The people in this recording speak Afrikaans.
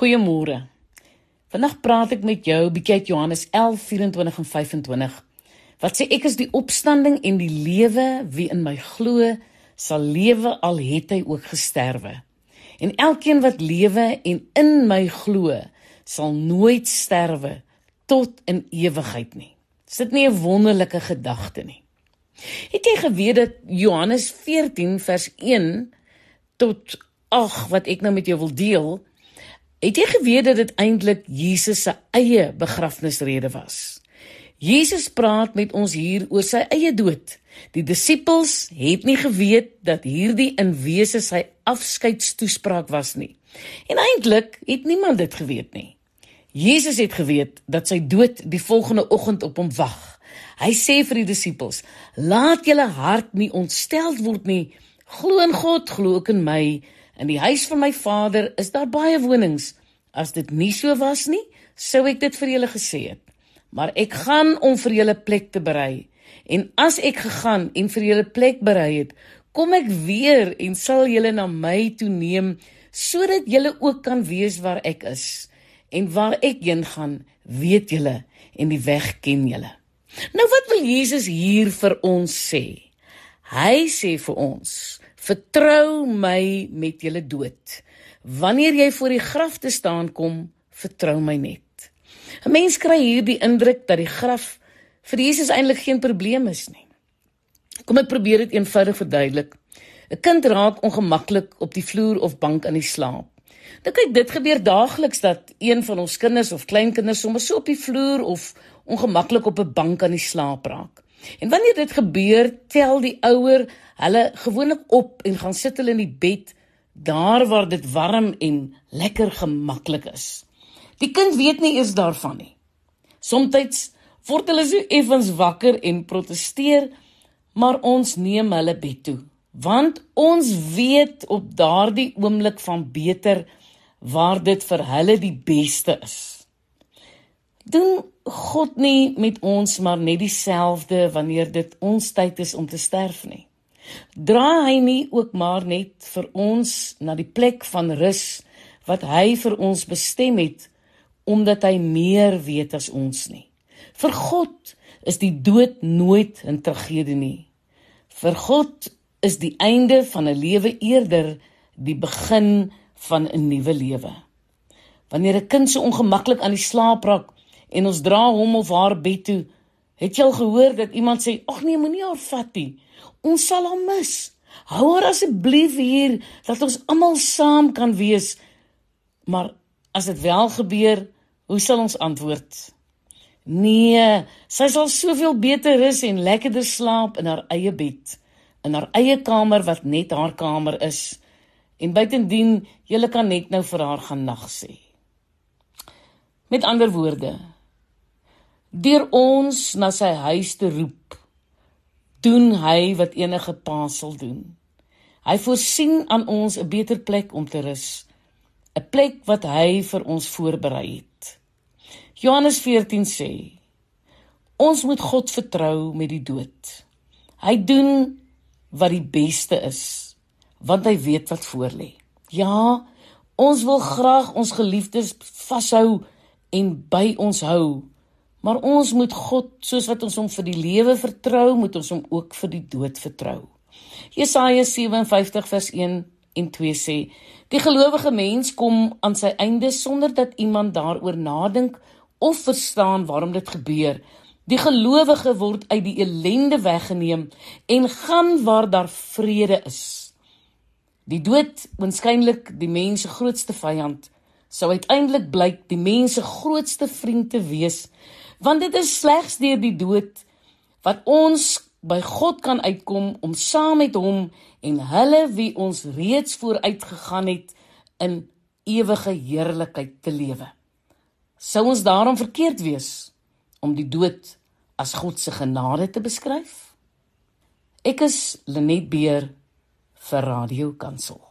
Goeiemôre. Vandag praat ek met jou bietjie uit Johannes 11:24 en 25. Wat sê ek is die opstanding en die lewe, wie in my glo, sal lewe al het hy ook gesterwe. En elkeen wat lewe en in my glo, sal nooit sterwe tot in ewigheid nie. Is dit nie 'n wonderlike gedagte nie? Het jy geweet dat Johannes 14 vers 1 tot ag wat ek nou met jou wil deel, Het jy geweet dat dit eintlik Jesus se eie begrafnisrede was? Jesus praat met ons hier oor sy eie dood. Die disippels het nie geweet dat hierdie in wese sy afskeidstoespraak was nie. En eintlik het niemand dit geweet nie. Jesus het geweet dat sy dood die volgende oggend op hom wag. Hy sê vir die disippels: "Laat julle hart nie ontsteld word nie. Glo in God, glo ook in my." In die huis van my Vader is daar baie wonings. As dit nie so was nie, sou ek dit vir julle gesê het. Maar ek gaan om vir julle plek te berei. En as ek gegaan en vir julle plek berei het, kom ek weer en sal julle na my toe neem sodat julle ook kan weet waar ek is. En waar ek heen gaan, weet julle en die weg ken julle. Nou wat wil Jesus hier vir ons sê? Hy sê vir ons Vertrou my met julle dood. Wanneer jy voor die graf te staan kom, vertrou my net. 'n Mens kry hier die indruk dat die graf vir Jesus eintlik geen probleem is nie. Kom ek probeer dit eenvoudig verduidelik. 'n Kind raak ongemaklik op die vloer of bank in die slaap. Dan kyk dit gebeur daagliks dat een van ons kinders of kleinkinders sommer so op die vloer of ongemaklik op 'n bank aan die slaap raak. En wanneer dit gebeur, tel die ouer hulle gewoonlik op en gaan sit hulle in die bed daar waar dit warm en lekker gemaklik is. Die kind weet nie eens daarvan nie. Somstyds word hulle so effens wakker en proteseer, maar ons neem hulle bed toe, want ons weet op daardie oomblik van beter waar dit vir hulle die beste is. Doen God nie met ons maar net dieselfde wanneer dit ons tyd is om te sterf nie. Dra hy nie ook maar net vir ons na die plek van rus wat hy vir ons bestem het omdat hy meer weet as ons nie. Vir God is die dood nooit 'n tragedie nie. Vir God is die einde van 'n lewe eerder die begin van 'n nuwe lewe. Wanneer 'n kind so ongemaklik aan die slaap raak en ons dra hom of haar bed toe, het jy al gehoor dat iemand sê: "Ag nee, moenie haar vat nie." Ons sal hom mis. Hou haar asseblief hier dat ons almal saam kan wees. Maar as dit wel gebeur, hoe sal ons antwoord? Nee, sy sal soveel beter rus en lekkerder slaap in haar eie bed, in haar eie kamer wat net haar kamer is. En buitendien, jy kan net nou vir haar gaan nag sê. Met ander woorde, deur ons na sy huis te roep, doen hy wat enige pa sal doen. Hy voorsien aan ons 'n beter plek om te rus, 'n plek wat hy vir ons voorberei het. Johannes 14 sê: Ons moet God vertrou met die dood. Hy doen wat die beste is, want hy weet wat voorlê. Ja, ons wil graag ons geliefdes vashou en by ons hou. Maar ons moet God, soos wat ons hom vir die lewe vertrou, moet ons hom ook vir die dood vertrou. Jesaja 57 vers 1 en 2 sê: Die gelowige mens kom aan sy einde sonder dat iemand daaroor nadink of verstaan waarom dit gebeur. Die gelowige word uit die ellende weggeneem en gaan waar daar vrede is. Die dood, waarskynlik die mens se grootste vyand, sou uiteindelik blyk die mens se grootste vriend te wees want dit is slegs deur die dood wat ons by God kan uitkom om saam met hom en hulle wie ons reeds vooruit gegaan het in ewige heerlikheid te lewe. Sou ons daarom verkeerd wees om die dood as God se genade te beskryf? Ek is Lenet Beer vir Radio Kansel.